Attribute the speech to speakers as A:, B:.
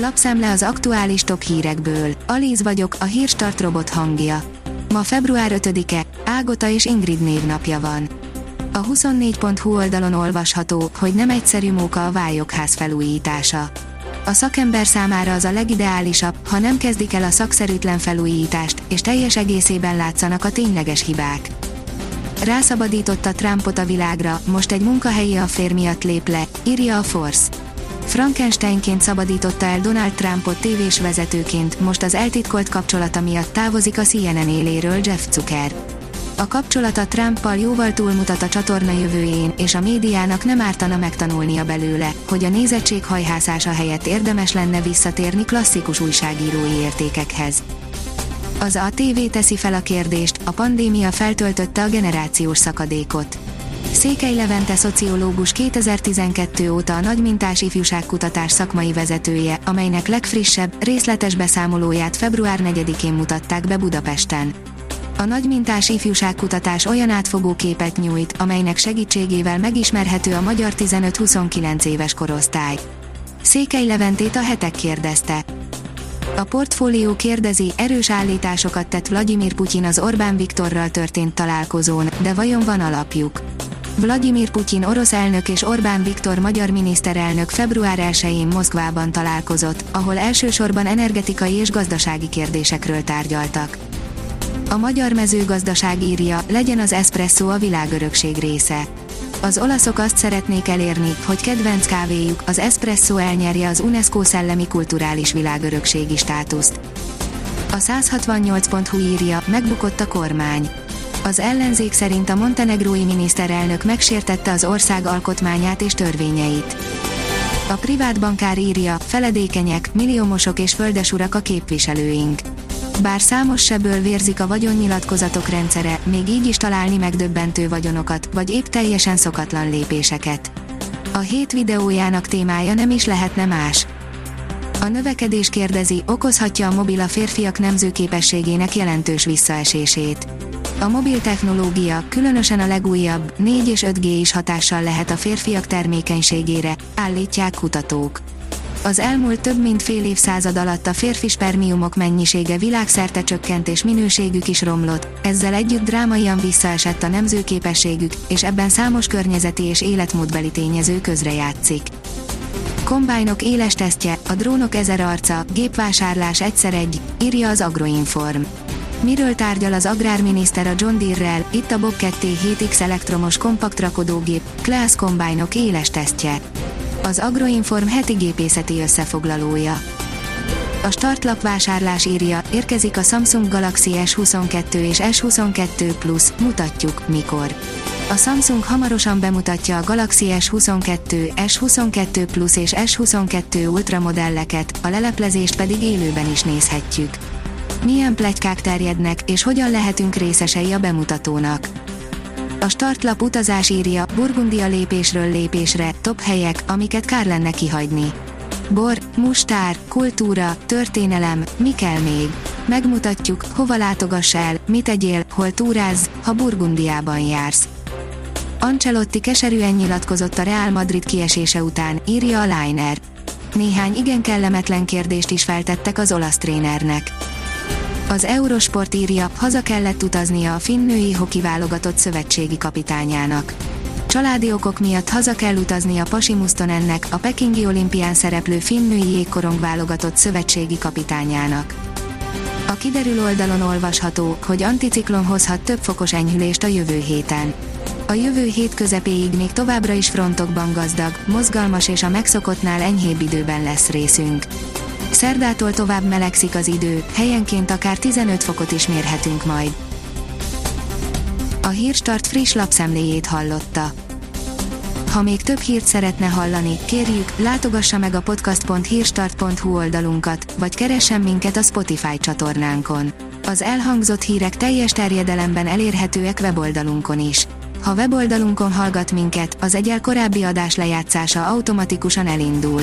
A: Lapszemle az aktuális top hírekből. Alíz vagyok, a hírstart robot hangja. Ma február 5-e, Ágota és Ingrid névnapja van. A 24.hu oldalon olvasható, hogy nem egyszerű móka a vályokház felújítása. A szakember számára az a legideálisabb, ha nem kezdik el a szakszerűtlen felújítást, és teljes egészében látszanak a tényleges hibák. Rászabadította Trumpot a világra, most egy munkahelyi affér miatt lép le, írja a Force. Frankensteinként szabadította el Donald Trumpot tévés vezetőként, most az eltitkolt kapcsolata miatt távozik a CNN éléről Jeff Zucker. A kapcsolata Trumpal jóval túlmutat a csatorna jövőjén, és a médiának nem ártana megtanulnia belőle, hogy a nézettség hajhászása helyett érdemes lenne visszatérni klasszikus újságírói értékekhez. Az a TV teszi fel a kérdést, a pandémia feltöltötte a generációs szakadékot. Székely Levente szociológus 2012 óta a nagymintás ifjúságkutatás szakmai vezetője, amelynek legfrissebb, részletes beszámolóját február 4-én mutatták be Budapesten. A nagymintás ifjúságkutatás olyan átfogó képet nyújt, amelynek segítségével megismerhető a magyar 15-29 éves korosztály. Székely Leventét a hetek kérdezte. A portfólió kérdezi, erős állításokat tett Vladimir Putyin az Orbán Viktorral történt találkozón, de vajon van alapjuk? Vladimir Putyin orosz elnök és Orbán Viktor magyar miniszterelnök február 1-én Moszkvában találkozott, ahol elsősorban energetikai és gazdasági kérdésekről tárgyaltak. A magyar mezőgazdaság írja, legyen az espresso a világörökség része. Az olaszok azt szeretnék elérni, hogy kedvenc kávéjuk, az espresso elnyerje az UNESCO szellemi kulturális világörökségi státuszt. A 168.hu írja, megbukott a kormány. Az ellenzék szerint a montenegrói miniszterelnök megsértette az ország alkotmányát és törvényeit. A privát bankár írja, feledékenyek, milliómosok és földesurak a képviselőink. Bár számos seből vérzik a vagyonnyilatkozatok rendszere, még így is találni megdöbbentő vagyonokat, vagy épp teljesen szokatlan lépéseket. A hét videójának témája nem is lehetne más. A növekedés kérdezi, okozhatja a mobil a férfiak nemzőképességének jelentős visszaesését. A mobil technológia, különösen a legújabb, 4 és 5G is hatással lehet a férfiak termékenységére, állítják kutatók. Az elmúlt több mint fél évszázad alatt a férfi spermiumok mennyisége világszerte csökkent és minőségük is romlott, ezzel együtt drámaian visszaesett a nemzőképességük, és ebben számos környezeti és életmódbeli tényező közrejátszik. Kombájnok éles tesztje, a drónok ezer arca, gépvásárlás egyszer egy, írja az Agroinform. Miről tárgyal az agrárminiszter a John Deere-rel, itt a Bobcat T7X elektromos kompakt rakodógép, Class kombájnok éles tesztje az Agroinform heti gépészeti összefoglalója. A startlap vásárlás írja, érkezik a Samsung Galaxy S22 és S22 Plus, mutatjuk, mikor. A Samsung hamarosan bemutatja a Galaxy S22, S22 Plus és S22 Ultra modelleket, a leleplezést pedig élőben is nézhetjük. Milyen plegykák terjednek, és hogyan lehetünk részesei a bemutatónak. A startlap utazás írja, Burgundia lépésről lépésre, top helyek, amiket kár lenne kihagyni. Bor, mustár, kultúra, történelem, mi kell még? Megmutatjuk, hova látogass el, mit egyél, hol túráz, ha Burgundiában jársz. Ancelotti keserűen nyilatkozott a Real Madrid kiesése után, írja a Liner. Néhány igen kellemetlen kérdést is feltettek az olasz trénernek. Az Eurosport írja, haza kellett utaznia a finn női hoki válogatott szövetségi kapitányának. Családi okok miatt haza kell utaznia Pasi Mustonennek, a Pekingi olimpián szereplő finn női jégkorong válogatott szövetségi kapitányának. A kiderül oldalon olvasható, hogy anticiklon hozhat több fokos enyhülést a jövő héten. A jövő hét közepéig még továbbra is frontokban gazdag, mozgalmas és a megszokottnál enyhébb időben lesz részünk. Szerdától tovább melegszik az idő, helyenként akár 15 fokot is mérhetünk majd. A Hírstart friss lapszemléjét hallotta. Ha még több hírt szeretne hallani, kérjük, látogassa meg a podcast.hírstart.hu oldalunkat, vagy keressen minket a Spotify csatornánkon. Az elhangzott hírek teljes terjedelemben elérhetőek weboldalunkon is. Ha weboldalunkon hallgat minket, az egyel korábbi adás lejátszása automatikusan elindul.